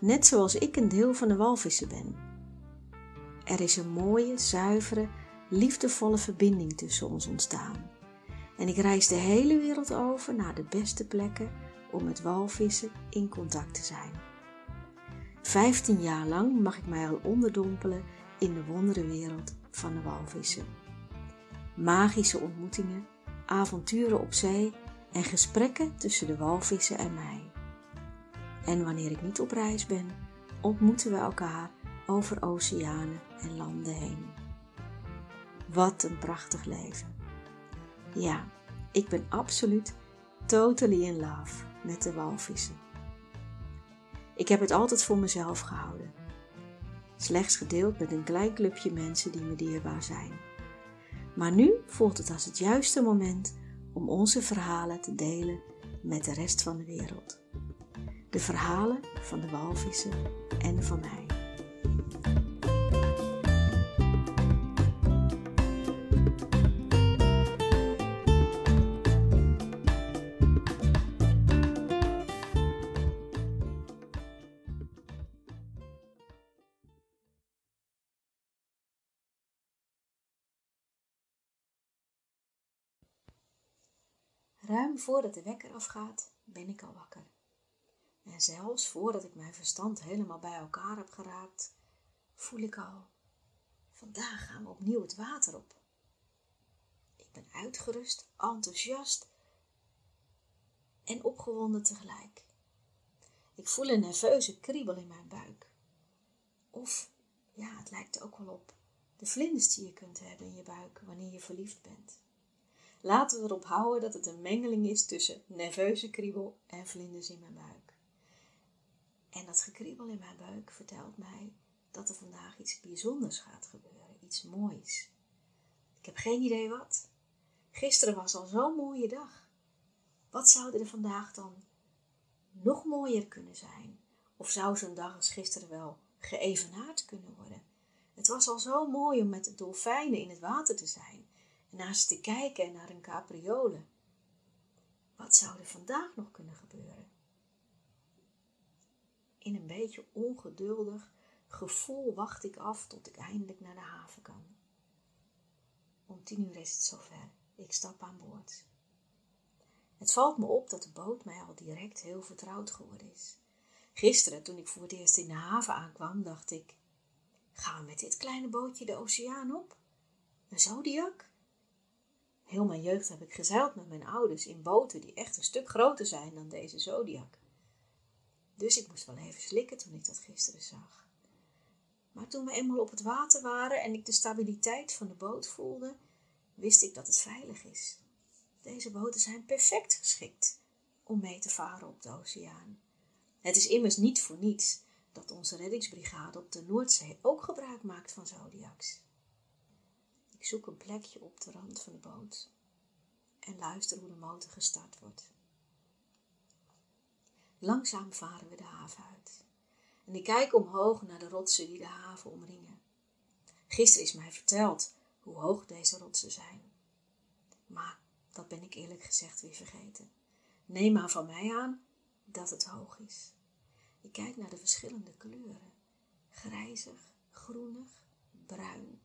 net zoals ik een deel van de walvissen ben. Er is een mooie, zuivere, liefdevolle verbinding tussen ons ontstaan. En ik reis de hele wereld over naar de beste plekken om met walvissen in contact te zijn. Vijftien jaar lang mag ik mij al onderdompelen in de wonderenwereld van de walvissen. Magische ontmoetingen, avonturen op zee en gesprekken tussen de walvissen en mij. En wanneer ik niet op reis ben, ontmoeten we elkaar over oceanen en landen heen. Wat een prachtig leven. Ja, ik ben absoluut totally in love met de walvissen. Ik heb het altijd voor mezelf gehouden. Slechts gedeeld met een klein clubje mensen die me dierbaar zijn. Maar nu voelt het als het juiste moment om onze verhalen te delen met de rest van de wereld. De verhalen van de walvissen en van mij. Ruim voordat de wekker afgaat, ben ik al wakker. En zelfs voordat ik mijn verstand helemaal bij elkaar heb geraakt, voel ik al, vandaag gaan we opnieuw het water op. Ik ben uitgerust, enthousiast en opgewonden tegelijk. Ik voel een nerveuze kriebel in mijn buik. Of, ja, het lijkt ook wel op de vlinders die je kunt hebben in je buik wanneer je verliefd bent. Laten we erop houden dat het een mengeling is tussen nerveuze kriebel en vlinders in mijn buik. En dat gekriebel in mijn buik vertelt mij dat er vandaag iets bijzonders gaat gebeuren, iets moois. Ik heb geen idee wat. Gisteren was al zo'n mooie dag. Wat zou er vandaag dan nog mooier kunnen zijn? Of zou zo'n dag als gisteren wel geëvenaard kunnen worden? Het was al zo mooi om met de dolfijnen in het water te zijn en naar ze te kijken en naar een capriole. Wat zou er vandaag nog kunnen gebeuren? In een beetje ongeduldig gevoel wacht ik af tot ik eindelijk naar de haven kan. Om tien uur is het zover. Ik stap aan boord. Het valt me op dat de boot mij al direct heel vertrouwd geworden is. Gisteren, toen ik voor het eerst in de haven aankwam, dacht ik: gaan we met dit kleine bootje de oceaan op? Een zodiac? Heel mijn jeugd heb ik gezeild met mijn ouders in boten die echt een stuk groter zijn dan deze Zodiac. Dus ik moest wel even slikken toen ik dat gisteren zag. Maar toen we eenmaal op het water waren en ik de stabiliteit van de boot voelde, wist ik dat het veilig is. Deze boten zijn perfect geschikt om mee te varen op de oceaan. Het is immers niet voor niets dat onze reddingsbrigade op de Noordzee ook gebruik maakt van Zodiacs. Ik zoek een plekje op de rand van de boot en luister hoe de motor gestart wordt. Langzaam varen we de haven uit en ik kijk omhoog naar de rotsen die de haven omringen. Gisteren is mij verteld hoe hoog deze rotsen zijn. Maar dat ben ik eerlijk gezegd weer vergeten. Neem maar van mij aan dat het hoog is. Ik kijk naar de verschillende kleuren: grijzig, groenig, bruin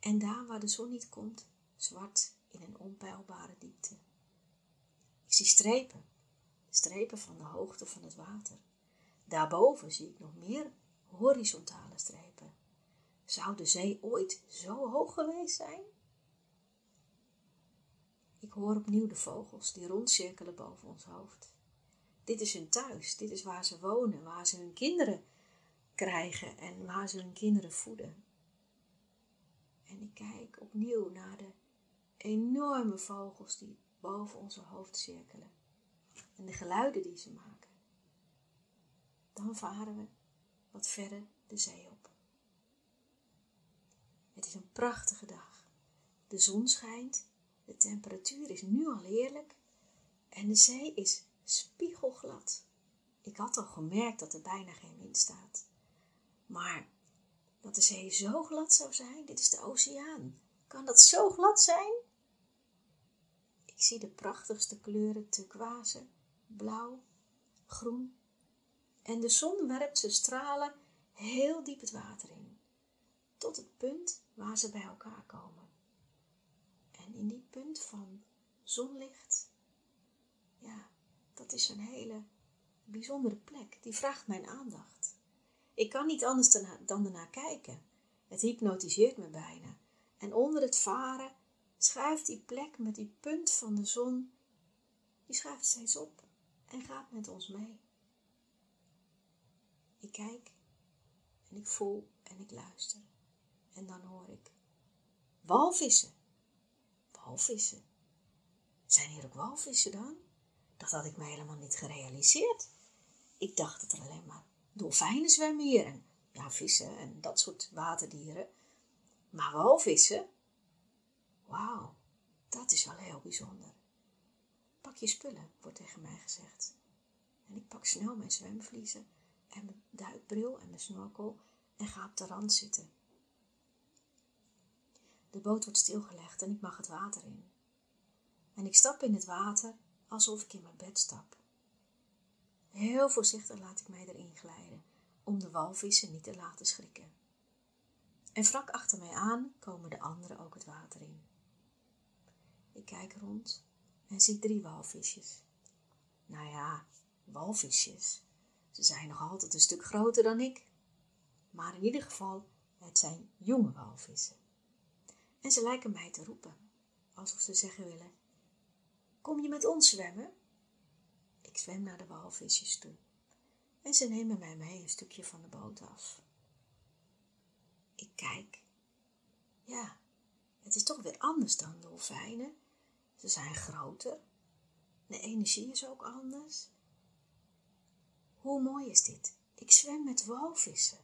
en daar waar de zon niet komt, zwart in een onpeilbare diepte. Ik zie strepen, strepen van de hoogte van het water. Daarboven zie ik nog meer horizontale strepen. Zou de zee ooit zo hoog geweest zijn? Ik hoor opnieuw de vogels die rondcirkelen boven ons hoofd. Dit is hun thuis, dit is waar ze wonen, waar ze hun kinderen krijgen en waar ze hun kinderen voeden. En ik kijk opnieuw naar de enorme vogels die boven onze hoofd cirkelen. En de geluiden die ze maken. Dan varen we wat verder de zee op. Het is een prachtige dag. De zon schijnt, de temperatuur is nu al heerlijk en de zee is spiegelglad. Ik had al gemerkt dat er bijna geen wind staat. Maar dat de zee zo glad zou zijn, dit is de oceaan. Kan dat zo glad zijn? Ik zie de prachtigste kleuren turquoise, blauw, groen. En de zon werpt zijn stralen heel diep het water in, tot het punt waar ze bij elkaar komen. En in die punt van zonlicht, ja, dat is een hele bijzondere plek. Die vraagt mijn aandacht. Ik kan niet anders dan ernaar kijken. Het hypnotiseert me bijna. En onder het varen schuift die plek met die punt van de zon, die schuift steeds op en gaat met ons mee. Ik kijk en ik voel en ik luister. En dan hoor ik walvissen. Walvissen. Zijn hier ook walvissen dan? Dat had ik me helemaal niet gerealiseerd. Ik dacht dat er alleen maar dolfijnen zwemmen hier en ja, vissen en dat soort waterdieren. Maar walvissen? Wauw, dat is wel heel bijzonder. Pak je spullen, wordt tegen mij gezegd. En ik pak snel mijn zwemvliezen en mijn duikbril en mijn snorkel en ga op de rand zitten. De boot wordt stilgelegd en ik mag het water in. En ik stap in het water alsof ik in mijn bed stap. Heel voorzichtig laat ik mij erin glijden, om de walvissen niet te laten schrikken. En vlak achter mij aan komen de anderen ook het water in. Ik kijk rond en zie drie walvisjes. Nou ja, walvisjes. Ze zijn nog altijd een stuk groter dan ik. Maar in ieder geval, het zijn jonge walvissen. En ze lijken mij te roepen, alsof ze zeggen willen: Kom je met ons zwemmen? Ik zwem naar de walvisjes toe en ze nemen mij mee een stukje van de boot af. Ik kijk. Ja, het is toch weer anders dan dolfijnen. Ze zijn groter. De energie is ook anders. Hoe mooi is dit? Ik zwem met walvissen.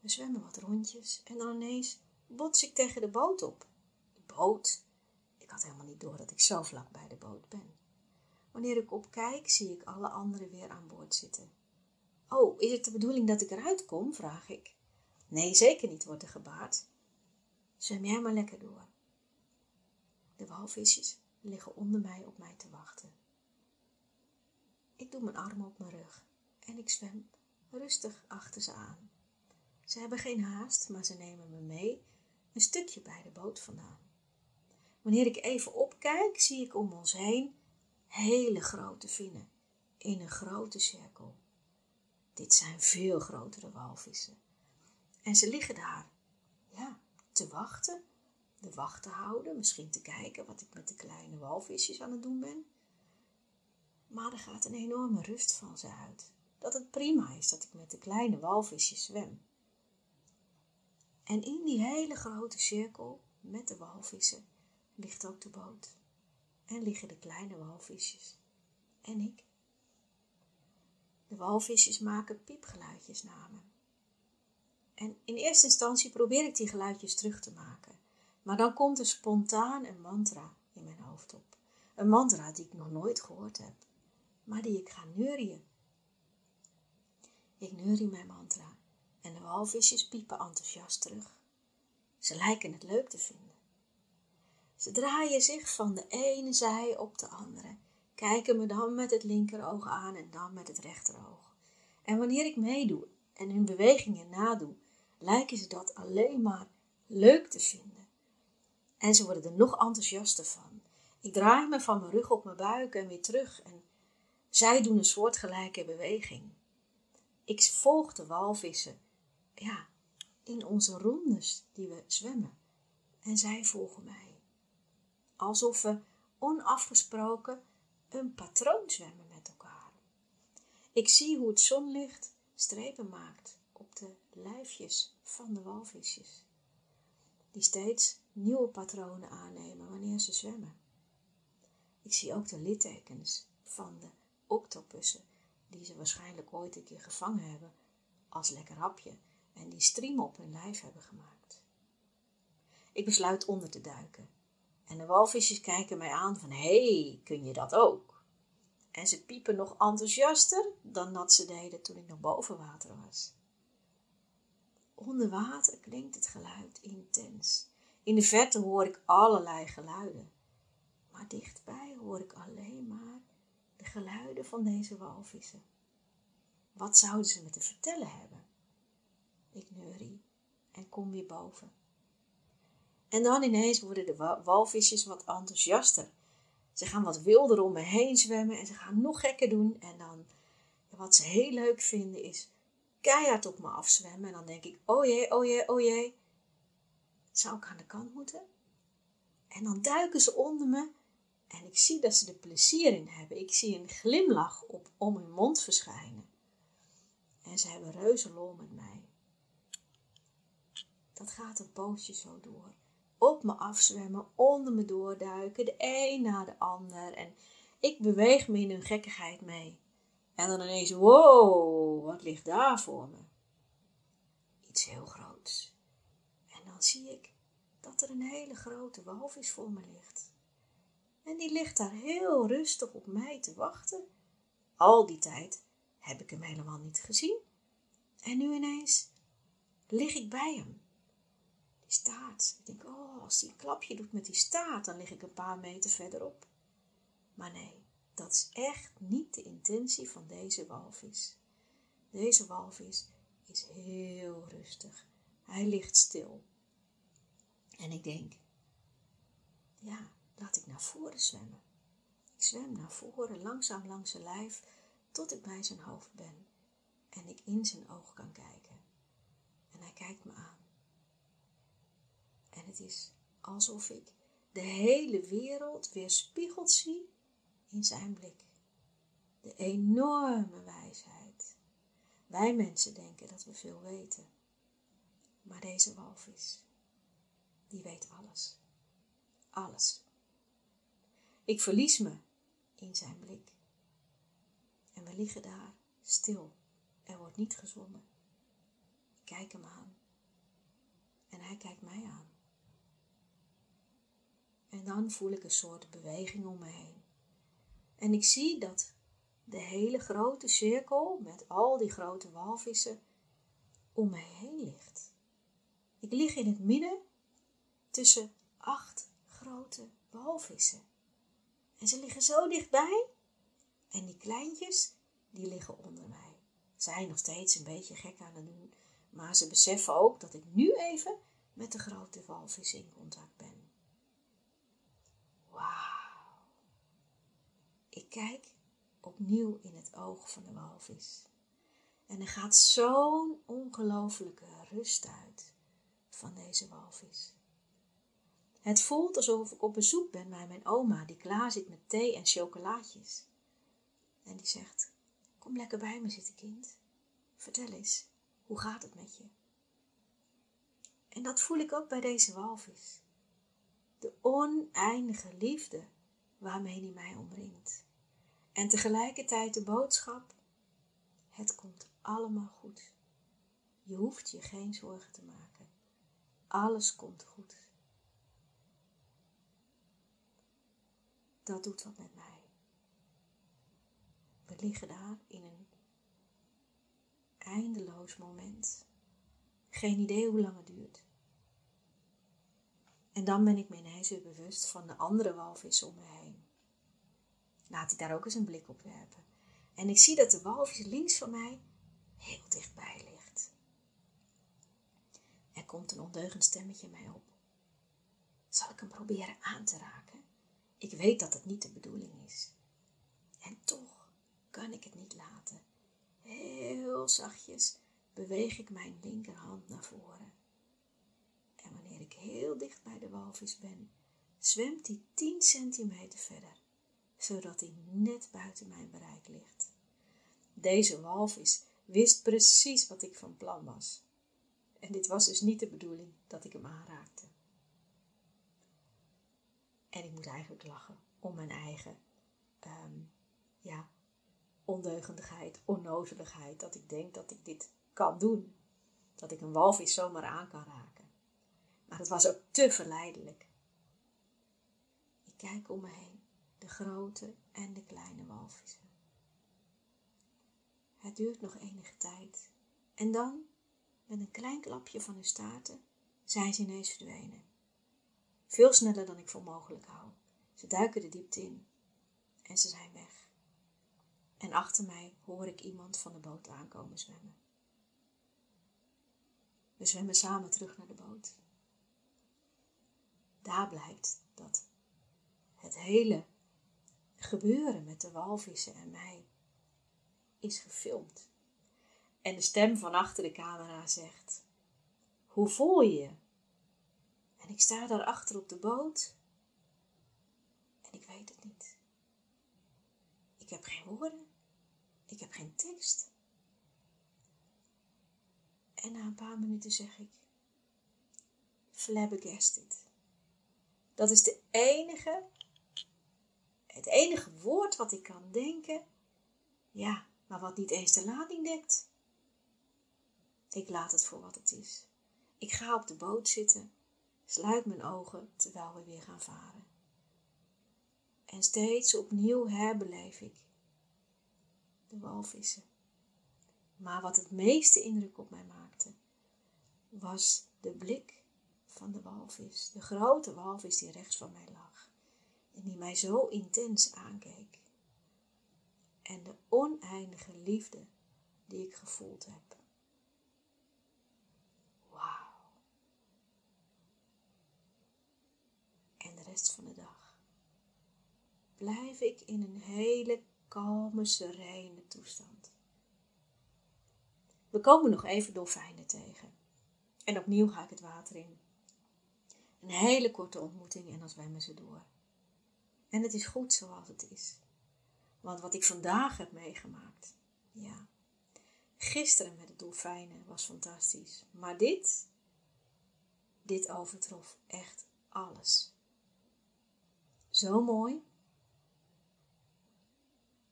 We zwemmen wat rondjes en dan ineens bots ik tegen de boot op. De boot? Ik had helemaal niet door dat ik zo vlak bij de boot ben. Wanneer ik opkijk, zie ik alle anderen weer aan boord zitten. Oh, is het de bedoeling dat ik eruit kom? vraag ik. Nee, zeker niet, wordt er gebaard. Zwem jij maar lekker door. De walvisjes liggen onder mij op mij te wachten. Ik doe mijn armen op mijn rug en ik zwem rustig achter ze aan. Ze hebben geen haast, maar ze nemen me mee een stukje bij de boot vandaan. Wanneer ik even opkijk, zie ik om ons heen hele grote vinnen in een grote cirkel. Dit zijn veel grotere walvissen. En ze liggen daar, ja, te wachten, de wacht te houden, misschien te kijken wat ik met de kleine walvisjes aan het doen ben. Maar er gaat een enorme rust van ze uit. Dat het prima is dat ik met de kleine walvisjes zwem. En in die hele grote cirkel met de walvissen ligt ook de boot. En liggen de kleine walvisjes. En ik. De walvisjes maken piepgeluidjes naar me. En in eerste instantie probeer ik die geluidjes terug te maken. Maar dan komt er spontaan een mantra in mijn hoofd op. Een mantra die ik nog nooit gehoord heb, maar die ik ga neurien. Ik neurie mijn mantra en de walvisjes piepen enthousiast terug. Ze lijken het leuk te vinden. Ze draaien zich van de ene zij op de andere, kijken me dan met het linkeroog aan en dan met het rechteroog. En wanneer ik meedoe en hun bewegingen nadoe, lijken ze dat alleen maar leuk te vinden. En ze worden er nog enthousiaster van. Ik draai me van mijn rug op mijn buik en weer terug en zij doen een soortgelijke beweging. Ik volg de walvissen, ja, in onze rondes die we zwemmen. En zij volgen mij. Alsof we onafgesproken een patroon zwemmen met elkaar. Ik zie hoe het zonlicht strepen maakt op de lijfjes van de walvisjes, die steeds nieuwe patronen aannemen wanneer ze zwemmen. Ik zie ook de littekens van de octopussen die ze waarschijnlijk ooit een keer gevangen hebben als lekker hapje en die striemen op hun lijf hebben gemaakt. Ik besluit onder te duiken en de walvisjes kijken mij aan van hé, hey, kun je dat ook? En ze piepen nog enthousiaster dan dat ze deden toen ik nog boven water was. Onder water klinkt het geluid intens. In de verte hoor ik allerlei geluiden. Maar dichtbij hoor ik alleen maar de geluiden van deze walvissen. Wat zouden ze me te vertellen hebben? Ik neurie en kom weer boven. En dan ineens worden de walvisjes wat enthousiaster. Ze gaan wat wilder om me heen zwemmen en ze gaan nog gekker doen. En dan, wat ze heel leuk vinden, is keihard op me afzwemmen. En dan denk ik, oh jee, oh jee, oh jee. Zou ik aan de kant moeten? En dan duiken ze onder me en ik zie dat ze er plezier in hebben. Ik zie een glimlach op om hun mond verschijnen. En ze hebben reuze lol met mij. Dat gaat een poosje zo door. Op me afzwemmen, onder me doorduiken, de een na de ander. En ik beweeg me in hun gekkigheid mee. En dan ineens, wow, wat ligt daar voor me? Iets heel groots. En dan zie ik dat er een hele grote walvis voor me ligt. En die ligt daar heel rustig op mij te wachten. Al die tijd heb ik hem helemaal niet gezien. En nu ineens lig ik bij hem. Die staart. Ik denk, oh, als hij een klapje doet met die staart, dan lig ik een paar meter verderop. Maar nee, dat is echt niet de intentie van deze walvis. Deze walvis is heel rustig. Hij ligt stil. En ik denk, ja, laat ik naar voren zwemmen. Ik zwem naar voren, langzaam langs zijn lijf, tot ik bij zijn hoofd ben en ik in zijn oog kan kijken. En hij kijkt me aan. En het is alsof ik de hele wereld weer spiegeld zie in zijn blik. De enorme wijsheid. Wij mensen denken dat we veel weten. Maar deze walvis, die weet alles. Alles. Ik verlies me in zijn blik. En we liggen daar stil. Er wordt niet gezwommen. Ik kijk hem aan. En hij kijkt mij aan. En dan voel ik een soort beweging om me heen. En ik zie dat de hele grote cirkel met al die grote walvissen om mij heen ligt. Ik lig in het midden tussen acht grote walvissen. En ze liggen zo dichtbij. En die kleintjes, die liggen onder mij. Zijn nog steeds een beetje gek aan het doen. Maar ze beseffen ook dat ik nu even met de grote walvis in contact ben. Wauw. Ik kijk opnieuw in het oog van de walvis. En er gaat zo'n ongelofelijke rust uit van deze walvis. Het voelt alsof ik op bezoek ben bij mijn oma, die klaar zit met thee en chocolaatjes. En die zegt: Kom lekker bij me zitten, kind. Vertel eens, hoe gaat het met je? En dat voel ik ook bij deze walvis. De oneindige liefde waarmee hij mij omringt. En tegelijkertijd de boodschap: het komt allemaal goed. Je hoeft je geen zorgen te maken. Alles komt goed. Dat doet wat met mij. We liggen daar in een eindeloos moment. Geen idee hoe lang het duurt. En dan ben ik me ineens weer bewust van de andere walvis om me heen. Laat ik daar ook eens een blik op werpen. En ik zie dat de walvis links van mij heel dichtbij ligt. Er komt een ondeugend stemmetje mij op. Zal ik hem proberen aan te raken? Ik weet dat het niet de bedoeling is. En toch kan ik het niet laten. Heel zachtjes beweeg ik mijn linkerhand naar voren. En wanneer ik heel dicht bij de walvis ben, zwemt hij 10 centimeter verder, zodat hij net buiten mijn bereik ligt. Deze walvis wist precies wat ik van plan was. En dit was dus niet de bedoeling dat ik hem aanraakte. Moet eigenlijk lachen om mijn eigen, um, ja, ondeugendigheid, onnozeligheid, dat ik denk dat ik dit kan doen. Dat ik een walvis zomaar aan kan raken. Maar het was ook te verleidelijk. Ik kijk om me heen, de grote en de kleine walvissen. Het duurt nog enige tijd en dan, met een klein klapje van hun staarten, zijn ze ineens verdwenen. Veel sneller dan ik voor mogelijk hou. Ze duiken de diepte in en ze zijn weg. En achter mij hoor ik iemand van de boot aankomen zwemmen. We zwemmen samen terug naar de boot. Daar blijkt dat het hele gebeuren met de walvissen en mij is gefilmd. En de stem van achter de camera zegt: Hoe voel je je? En ik sta daar achter op de boot en ik weet het niet. Ik heb geen woorden. Ik heb geen tekst. En na een paar minuten zeg ik: Flabbergasted. Dat is de enige, het enige woord wat ik kan denken. Ja, maar wat niet eens de lading dekt. Ik laat het voor wat het is. Ik ga op de boot zitten, sluit mijn ogen terwijl we weer gaan varen. En steeds opnieuw herbeleef ik de walvissen. Maar wat het meeste indruk op mij maakte, was de blik van de walvis, de grote walvis die rechts van mij lag en die mij zo intens aankeek. En de oneindige liefde die ik gevoeld heb. Wauw. En de van de dag blijf ik in een hele kalme, serene toestand. We komen nog even dolfijnen tegen. En opnieuw ga ik het water in. Een hele korte ontmoeting en dan zwemmen ze door. En het is goed zoals het is. Want wat ik vandaag heb meegemaakt, ja. Gisteren met de dolfijnen was fantastisch. Maar dit, dit overtrof echt alles. Zo mooi.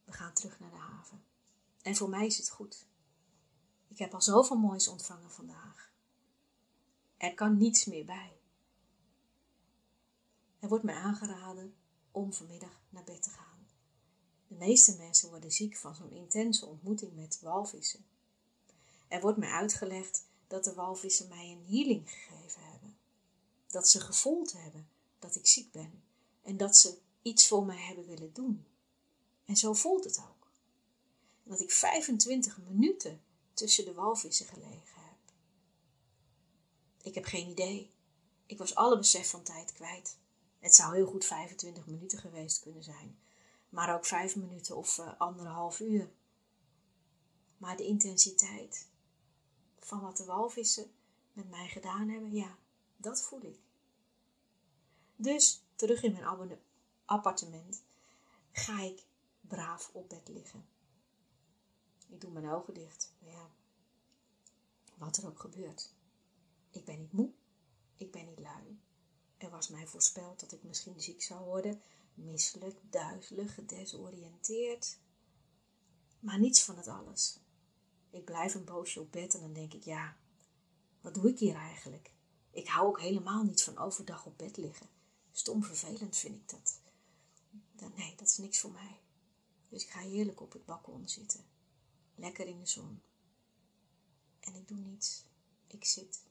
We gaan terug naar de haven. En voor mij is het goed. Ik heb al zoveel moois ontvangen vandaag. Er kan niets meer bij. Er wordt mij aangeraden om vanmiddag naar bed te gaan. De meeste mensen worden ziek van zo'n intense ontmoeting met walvissen. Er wordt mij uitgelegd dat de walvissen mij een healing gegeven hebben. Dat ze gevoeld hebben dat ik ziek ben en dat ze iets voor mij hebben willen doen. En zo voelt het ook. dat ik 25 minuten tussen de walvissen gelegen heb. Ik heb geen idee. Ik was alle besef van tijd kwijt. Het zou heel goed 25 minuten geweest kunnen zijn, maar ook 5 minuten of uh, anderhalf uur. Maar de intensiteit van wat de walvissen met mij gedaan hebben, ja, dat voel ik. Dus terug in mijn appartement ga ik braaf op bed liggen. Ik doe mijn ogen dicht. Ja, wat er ook gebeurt. Ik ben niet moe. Ik ben niet lui. Er was mij voorspeld dat ik misschien ziek zou worden, misselijk, duizelig, gedesoriënteerd. Maar niets van het alles. Ik blijf een poosje op bed en dan denk ik, ja, wat doe ik hier eigenlijk? Ik hou ook helemaal niet van overdag op bed liggen. Stom vervelend vind ik dat. Nee, dat is niks voor mij. Dus ik ga heerlijk op het balkon zitten. Lekker in de zon. En ik doe niets. Ik zit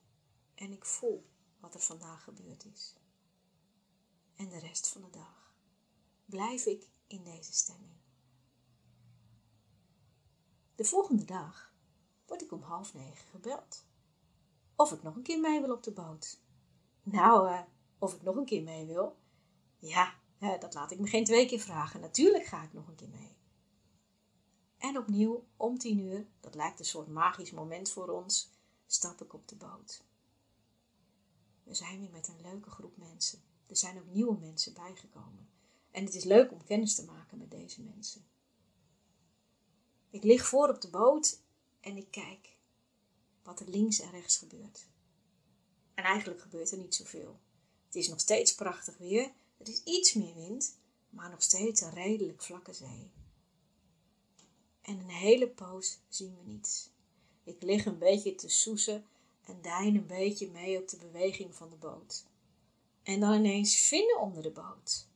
en ik voel wat er vandaag gebeurd is. En de rest van de dag blijf ik in deze stemming. De volgende dag word ik om half negen gebeld. Of ik nog een keer mee wil op de boot. Nou, uh, of ik nog een keer mee wil? Ja, dat laat ik me geen twee keer vragen. Natuurlijk ga ik nog een keer mee. En opnieuw, om tien uur, dat lijkt een soort magisch moment voor ons, stap ik op de boot. We zijn weer met een leuke groep mensen. Er zijn ook nieuwe mensen bijgekomen. En het is leuk om kennis te maken met deze mensen. Ik lig voor op de boot en ik kijk wat er links en rechts gebeurt. En eigenlijk gebeurt er niet zoveel. Het is nog steeds prachtig weer. Er is iets meer wind, maar nog steeds een redelijk vlakke zee. En een hele poos zien we niets. Ik lig een beetje te soezen en dein een beetje mee op de beweging van de boot. En dan ineens vinden onder de boot.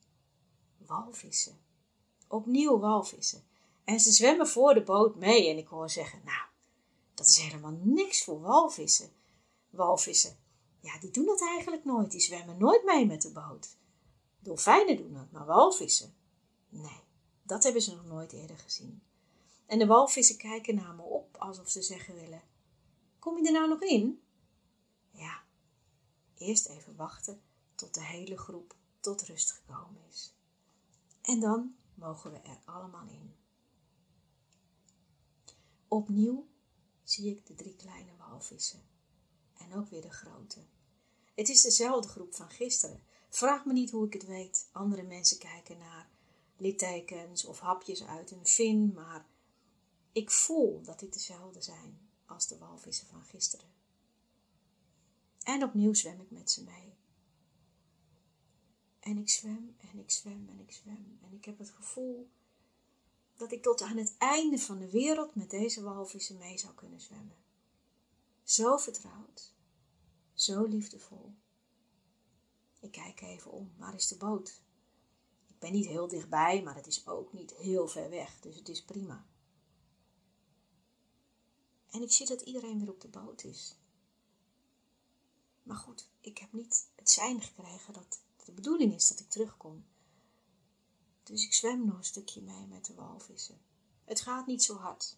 Walvissen. Opnieuw walvissen. En ze zwemmen voor de boot mee en ik hoor zeggen, nou, dat is helemaal niks voor walvissen. Walvissen, ja, die doen dat eigenlijk nooit. Die zwemmen nooit mee met de boot. Dolfijnen doen dat, maar walvissen? Nee, dat hebben ze nog nooit eerder gezien. En de walvissen kijken naar me op alsof ze zeggen willen: Kom je er nou nog in? Ja, eerst even wachten tot de hele groep tot rust gekomen is. En dan mogen we er allemaal in. Opnieuw zie ik de drie kleine walvissen en ook weer de grote. Het is dezelfde groep van gisteren. Vraag me niet hoe ik het weet. Andere mensen kijken naar littekens of hapjes uit een vin, maar ik voel dat dit dezelfde zijn als de walvissen van gisteren. En opnieuw zwem ik met ze mee. En ik zwem en ik zwem en ik zwem. En ik heb het gevoel dat ik tot aan het einde van de wereld met deze walvissen mee zou kunnen zwemmen. Zo vertrouwd, zo liefdevol. Ik kijk even om, waar is de boot? Ik ben niet heel dichtbij, maar het is ook niet heel ver weg, dus het is prima. En ik zie dat iedereen weer op de boot is. Maar goed, ik heb niet het zijn gekregen dat de bedoeling is dat ik terugkom. Dus ik zwem nog een stukje mee met de walvissen. Het gaat niet zo hard.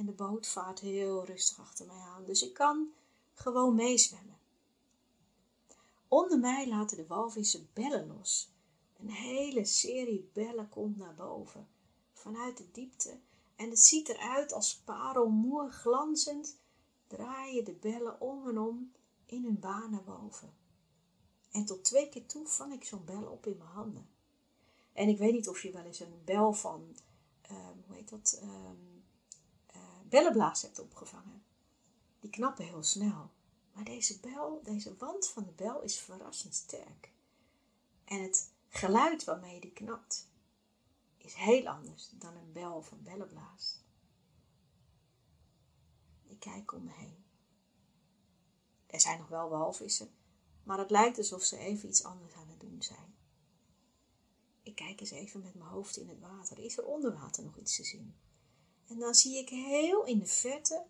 En de boot vaart heel rustig achter mij aan, dus ik kan gewoon meezwemmen. Onder mij laten de walvissen bellen los. Een hele serie bellen komt naar boven, vanuit de diepte, en het ziet eruit als parelmoer glanzend draaien de bellen om en om in hun baan naar boven. En tot twee keer toe vang ik zo'n bel op in mijn handen. En ik weet niet of je wel eens een bel van, ehm, hoe heet dat, uh, bellenblaas hebt opgevangen. Die knappen heel snel. Maar deze bel, deze wand van de bel is verrassend sterk. En het geluid waarmee die knapt, is heel anders dan een bel van bellenblaas. Ik kijk om me heen. Er zijn nog wel walvissen, maar het lijkt alsof ze even iets anders aan het doen zijn. Ik kijk eens even met mijn hoofd in het water. Is er onder water nog iets te zien? En dan zie ik heel in de verte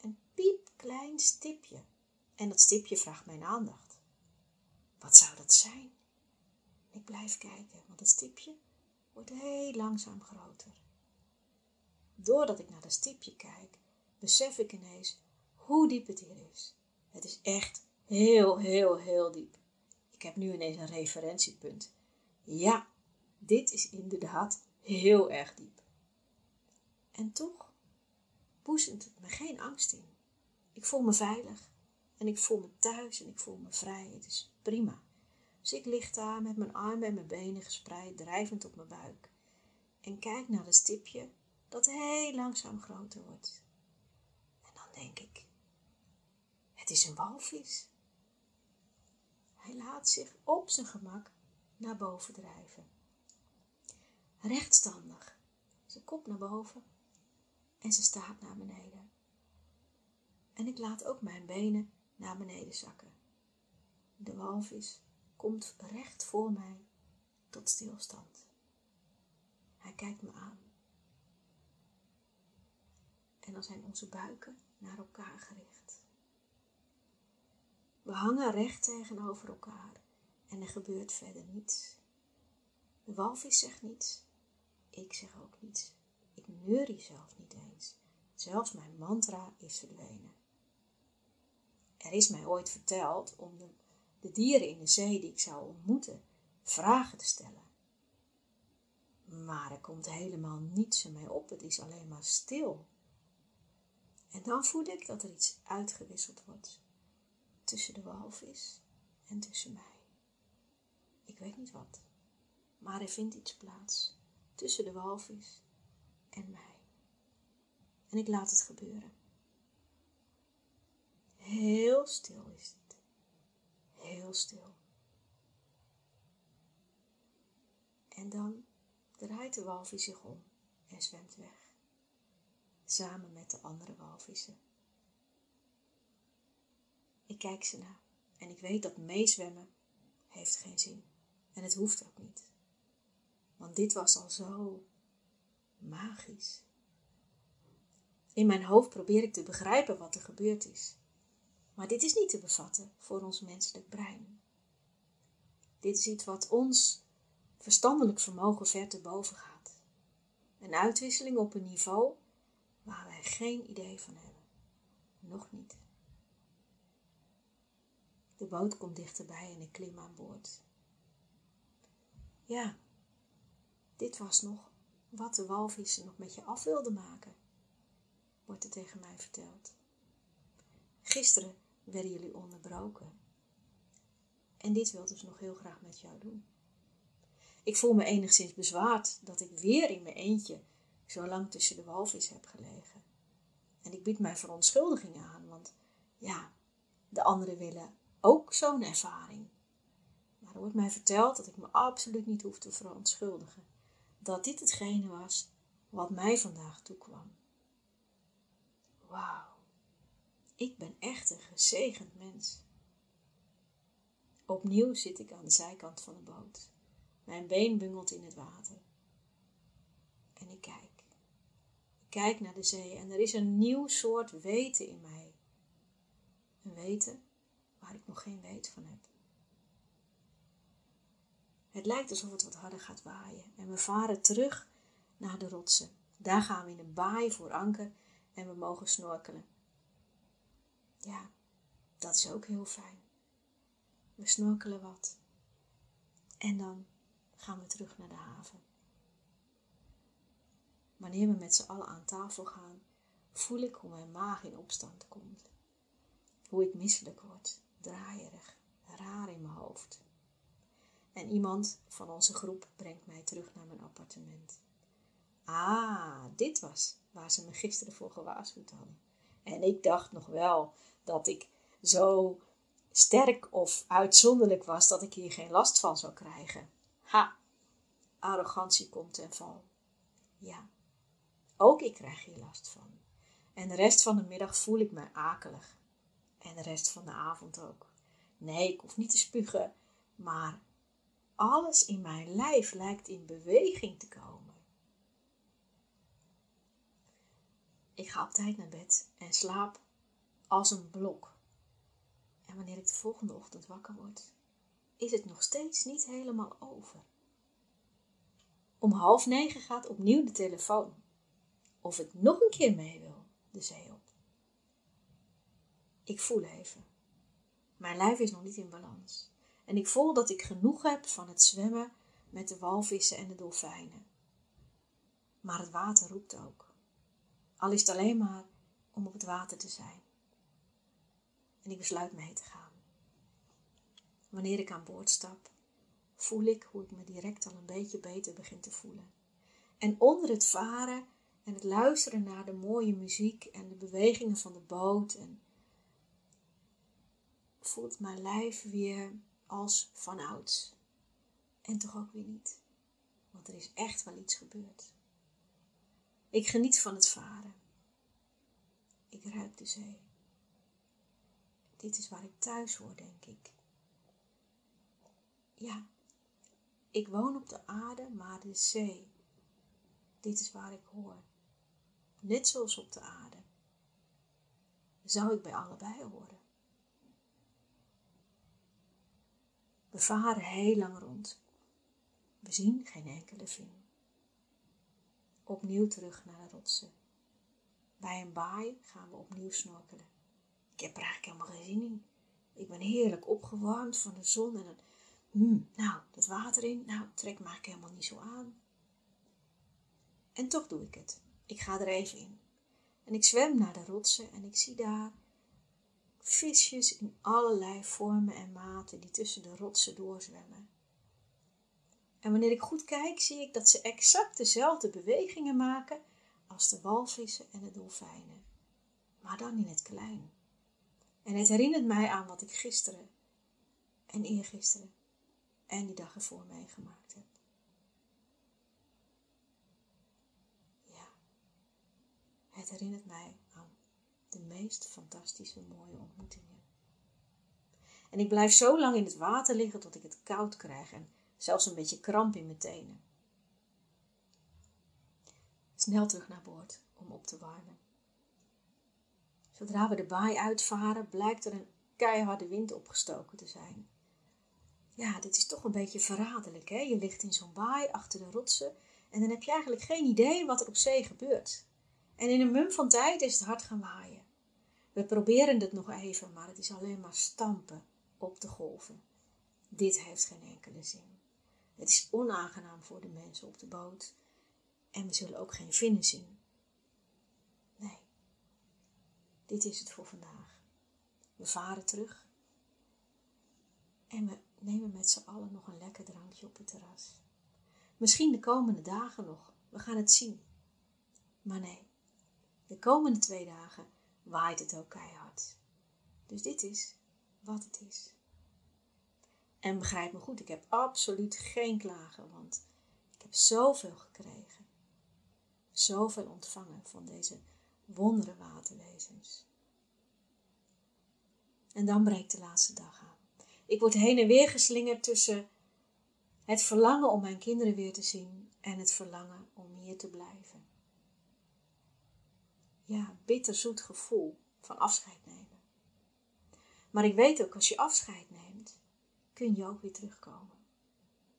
een piepklein stipje. En dat stipje vraagt mijn aandacht. Wat zou dat zijn? Ik blijf kijken, want het stipje wordt heel langzaam groter. Doordat ik naar dat stipje kijk, besef ik ineens hoe diep het hier is. Het is echt heel, heel, heel diep. Ik heb nu ineens een referentiepunt. Ja, dit is inderdaad heel erg diep. En toch boezemt het me geen angst in. Ik voel me veilig en ik voel me thuis en ik voel me vrij. Het is prima. Dus ik lig daar met mijn armen en mijn benen gespreid, drijvend op mijn buik. En kijk naar het stipje dat heel langzaam groter wordt. En dan denk ik, het is een walvis. Hij laat zich op zijn gemak naar boven drijven. Rechtstandig, zijn kop naar boven en ze staat naar beneden. En ik laat ook mijn benen naar beneden zakken. De walvis komt recht voor mij tot stilstand. Hij kijkt me aan. En dan zijn onze buiken naar elkaar gericht. We hangen recht tegenover elkaar en er gebeurt verder niets. De walvis zegt niets, ik zeg ook niets. Ik neurie zelf niet. Zelfs mijn mantra is verdwenen. Er is mij ooit verteld om de, dieren in de zee die ik zou ontmoeten vragen te stellen. Maar er komt helemaal niets in mij op, het is alleen maar stil. En dan voel ik dat er iets uitgewisseld wordt tussen de walvis en tussen mij. Ik weet niet wat, maar er vindt iets plaats tussen de walvis en mij. En ik laat het gebeuren. Heel stil is het. Heel stil. En dan draait de walvis zich om en zwemt weg. samen met de andere walvissen. Ik kijk ze na en ik weet dat meezwemmen heeft geen zin. En het hoeft ook niet. Want dit was al zo magisch. In mijn hoofd probeer ik te begrijpen wat er gebeurd is. Maar dit is niet te bevatten voor ons menselijk brein. Dit is iets wat ons verstandelijk vermogen ver te boven gaat. Een uitwisseling op een niveau waar wij geen idee van hebben. Nog niet. De boot komt dichterbij en ik klim aan boord. Ja, dit was nog wat de walvissen nog met je af wilden maken, wordt er tegen mij verteld. Gisteren werden jullie onderbroken. En dit wilden ze nog heel graag met jou doen. Ik voel me enigszins bezwaard dat ik weer in mijn eentje zo lang tussen de walvissen heb gelegen. En ik bied mijn verontschuldiging aan, want ja, de anderen willen ook zo'n ervaring. Maar er wordt mij verteld dat ik me absoluut niet hoef te verontschuldigen. Dat dit hetgene was wat mij vandaag toekwam. Wauw, ik ben echt een gezegend mens. Opnieuw zit ik aan de zijkant van de boot. Mijn been bungelt in het water. En ik kijk. Ik kijk naar de zee en er is een nieuw soort weten in mij. Een weten waar ik nog geen weet van heb. Het lijkt alsof het wat harder gaat waaien en we varen terug naar de rotsen. Daar gaan we in een baai voor anker en we mogen snorkelen. Ja, dat is ook heel fijn. We snorkelen wat. En dan gaan we terug naar de haven. Wanneer we met z'n allen aan tafel gaan, voel ik hoe mijn maag in opstand komt. Hoe ik misselijk word, draaierig, raar in mijn hoofd. En iemand van onze groep brengt mij terug naar mijn appartement. Ah, dit was waar ze me gisteren voor gewaarschuwd hadden. En ik dacht nog wel dat ik zo sterk of uitzonderlijk was dat ik hier geen last van zou krijgen. Ha, arrogantie komt ten val. Ja, ook ik krijg hier last van. En de rest van de middag voel ik me akelig. En de rest van de avond ook. Nee, ik hoef niet te spugen, maar alles in mijn lijf lijkt in beweging te komen. Ik ga op tijd naar bed en slaap als een blok. En wanneer ik de volgende ochtend wakker word, is het nog steeds niet helemaal over. Om half negen gaat opnieuw de telefoon. Of ik nog een keer mee wil, de zee op. Ik voel even. Mijn lijf is nog niet in balans. En ik voel dat ik genoeg heb van het zwemmen met de walvissen en de dolfijnen. Maar het water roept ook. Al is het alleen maar om op het water te zijn. En ik besluit mee te gaan. Wanneer ik aan boord stap, voel ik hoe ik me direct al een beetje beter begin te voelen. En onder het varen en het luisteren naar de mooie muziek en de bewegingen van de boot en voelt mijn lijf weer als vanouds. En toch ook weer niet, want er is echt wel iets gebeurd. Ik geniet van het varen. Ik ruik de zee. Dit is waar ik thuis hoor, denk ik. Ja, ik woon op de aarde, maar de zee. Dit is waar ik hoor. Net zoals op de aarde. Zou ik bij allebei horen? We varen heel lang rond. We zien geen enkele ving. Opnieuw terug naar de rotsen. Bij een baai gaan we opnieuw snorkelen. Ik heb er eigenlijk helemaal geen zin in. Ik ben heerlijk opgewarmd van de zon en dan, hmm, nou, dat water in, nou, trek me eigenlijk helemaal niet zo aan. En toch doe ik het. Ik ga er even in. En ik zwem naar de rotsen en ik zie daar visjes in allerlei vormen en maten die tussen de rotsen doorzwemmen. En wanneer ik goed kijk, zie ik dat ze exact dezelfde bewegingen maken als de walvissen en de dolfijnen, maar dan in het klein. En het herinnert mij aan wat ik gisteren en eergisteren en die dag ervoor meegemaakt heb. Het Het herinnert mij aan de meest fantastische mooie ontmoetingen. En ik blijf zo lang in het water liggen tot ik het koud krijg en zelfs een beetje kramp in mijn tenen. Snel terug naar boord om op te warmen. Zodra we de baai uitvaren, blijkt er een keiharde wind opgestoken te zijn. Ja, dit is toch een beetje verraderlijk, hè? Je ligt in zo'n baai achter de rotsen en dan heb je eigenlijk geen idee wat er op zee gebeurt. En in een mum van tijd is het hard gaan waaien. We proberen het nog even, maar het is alleen maar stampen op de golven. Dit heeft geen enkele zin. Het is onaangenaam voor de mensen op de boot en we zullen ook geen vinnen zien. Nee, dit is het voor vandaag. We varen terug en we nemen met z'n allen nog een lekker drankje op het terras. Misschien de komende dagen nog, we gaan het zien. Maar nee, de komende twee dagen waait het ook keihard. Dus dit is wat het is. En begrijp me goed, ik heb absoluut geen klagen, want ik heb zoveel gekregen. Zoveel ontvangen van deze wondere waterwezens. En dan breekt de laatste dag aan. Ik word heen en weer geslingerd tussen het verlangen om mijn kinderen weer te zien en het verlangen om hier te blijven. Ja, bitterzoet gevoel van afscheid nemen. Maar ik weet ook, als je afscheid neemt, kun je ook weer terugkomen.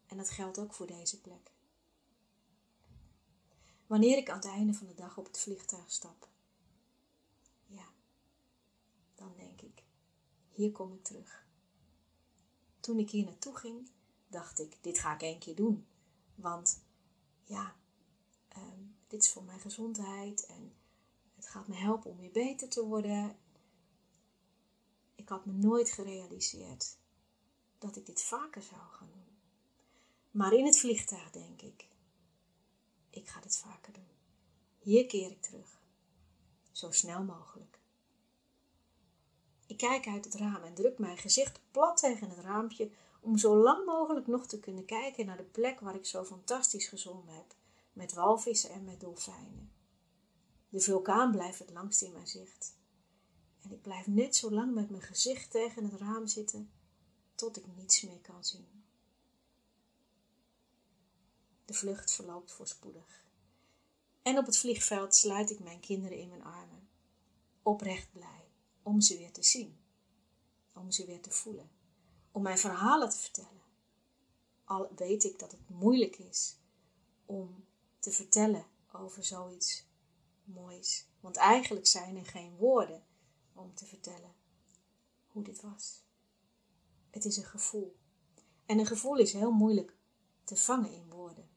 En dat geldt ook voor deze plek. Wanneer ik aan het einde van de dag op het vliegtuig stap, ja, dan denk ik, hier kom ik terug. Toen ik hier naartoe ging, dacht ik, dit ga ik één keer doen. Want ja, ehm, dit is voor mijn gezondheid en het gaat me helpen om weer beter te worden. Ik had me nooit gerealiseerd dat ik dit vaker zou gaan doen. Maar in het vliegtuig denk ik, ik ga dit vaker doen. Hier keer ik terug. Zo snel mogelijk. Ik kijk uit het raam en druk mijn gezicht plat tegen het raampje om zo lang mogelijk nog te kunnen kijken naar de plek waar ik zo fantastisch gezongen heb, met walvissen en met dolfijnen. De vulkaan blijft het langst in mijn zicht. En ik blijf net zo lang met mijn gezicht tegen het raam zitten tot ik niets meer kan zien. De vlucht verloopt voorspoedig. En op het vliegveld sluit ik mijn kinderen in mijn armen, oprecht blij om ze weer te zien, om ze weer te voelen, om mijn verhalen te vertellen. Al weet ik dat het moeilijk is om te vertellen over zoiets moois, want eigenlijk zijn er geen woorden om te vertellen hoe dit was. Het is een gevoel. En een gevoel is heel moeilijk te vangen in woorden.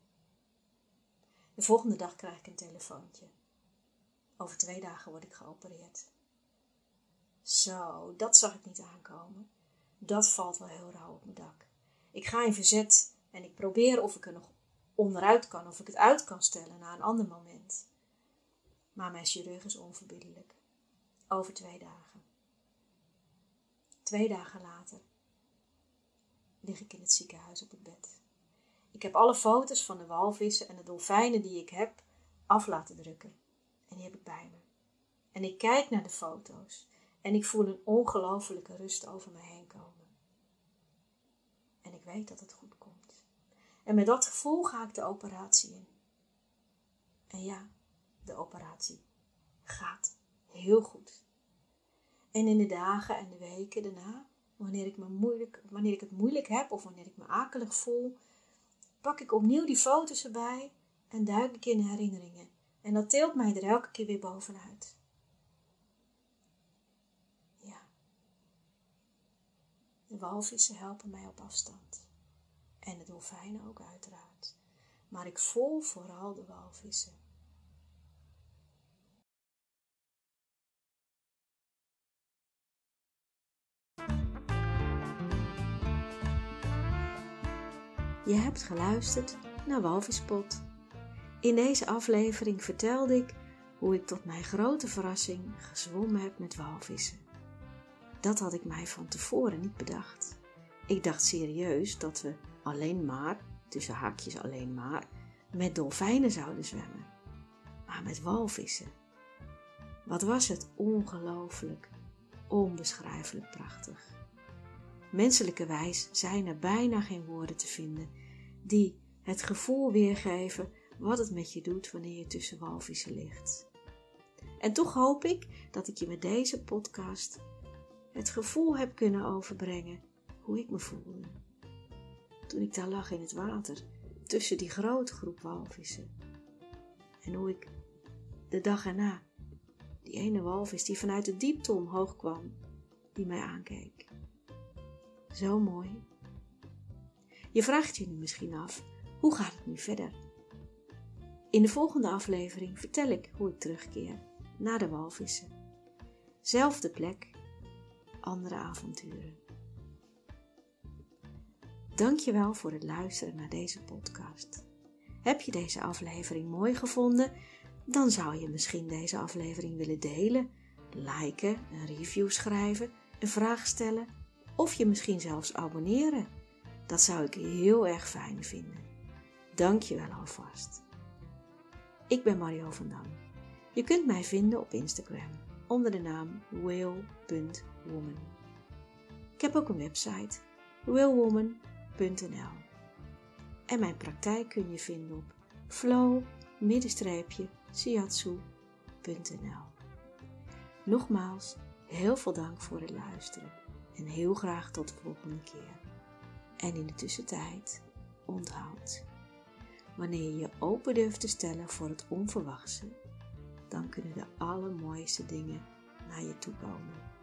De volgende dag krijg ik een telefoontje. Over twee dagen word ik geopereerd. Zo, dat zag ik niet aankomen. Dat valt wel heel rauw op mijn dak. Ik ga in verzet en ik probeer of ik er nog onderuit kan, of ik het uit kan stellen na een ander moment. Maar mijn chirurg is onverbiddelijk. Over twee dagen. Twee dagen later lig ik in het ziekenhuis op het bed. Ik heb alle foto's van de walvissen en de dolfijnen die ik heb af laten drukken. En die heb ik bij me. En ik kijk naar de foto's en ik voel een ongelofelijke rust over me heen komen. En ik weet dat het goed komt. En met dat gevoel ga ik de operatie in. En ja, de operatie gaat heel goed. En in de dagen en de weken daarna wanneer ik, me moeilijk, wanneer ik het moeilijk heb of wanneer ik me akelig voel, pak ik opnieuw die foto's erbij en duik ik in herinneringen. En dat tilt mij er elke keer weer bovenuit. Ja. De walvissen helpen mij op afstand. En de dolfijnen ook uiteraard. Maar ik voel vooral de walvissen. Je hebt geluisterd naar Walvispot. In deze aflevering vertelde ik hoe ik tot mijn grote verrassing gezwommen heb met walvissen. Dat had ik mij van tevoren niet bedacht. Ik dacht serieus dat we alleen maar, tussen haakjes alleen maar, met dolfijnen zouden zwemmen. Maar met walvissen, Wat was het ongelooflijk, onbeschrijfelijk prachtig. Menselijke wijs zijn er bijna geen woorden te vinden die het gevoel weergeven wat het met je doet wanneer je tussen walvissen ligt. En toch hoop ik dat ik je met deze podcast het gevoel heb kunnen overbrengen hoe ik me voelde. Toen ik daar lag in het water, tussen die grote groep walvissen. En hoe ik de dag erna, die ene walvis die vanuit de diepte omhoog kwam, die mij aankeek. Zo mooi. Je vraagt je nu misschien af, hoe gaat het nu verder? In de volgende aflevering vertel ik hoe ik terugkeer naar de walvissen. Zelfde plek, andere avonturen. Dankjewel voor het luisteren naar deze podcast. Heb je deze aflevering mooi gevonden? Dan zou je misschien deze aflevering willen delen, liken, een review schrijven, een vraag stellen of je misschien zelfs abonneren. Dat zou ik heel erg fijn vinden. Dankjewel alvast. Ik ben Mario van Dam. Je kunt mij vinden op Instagram onder de naam will.woman. Ik heb ook een website willwoman.nl en mijn praktijk kun je vinden op flow-shiatsu.nl Nogmaals, heel veel dank voor het luisteren en heel graag tot de volgende keer. En in de tussentijd, onthoud. Wanneer je je open durft te stellen voor het onverwachte, dan kunnen de allermooiste dingen naar je toe komen.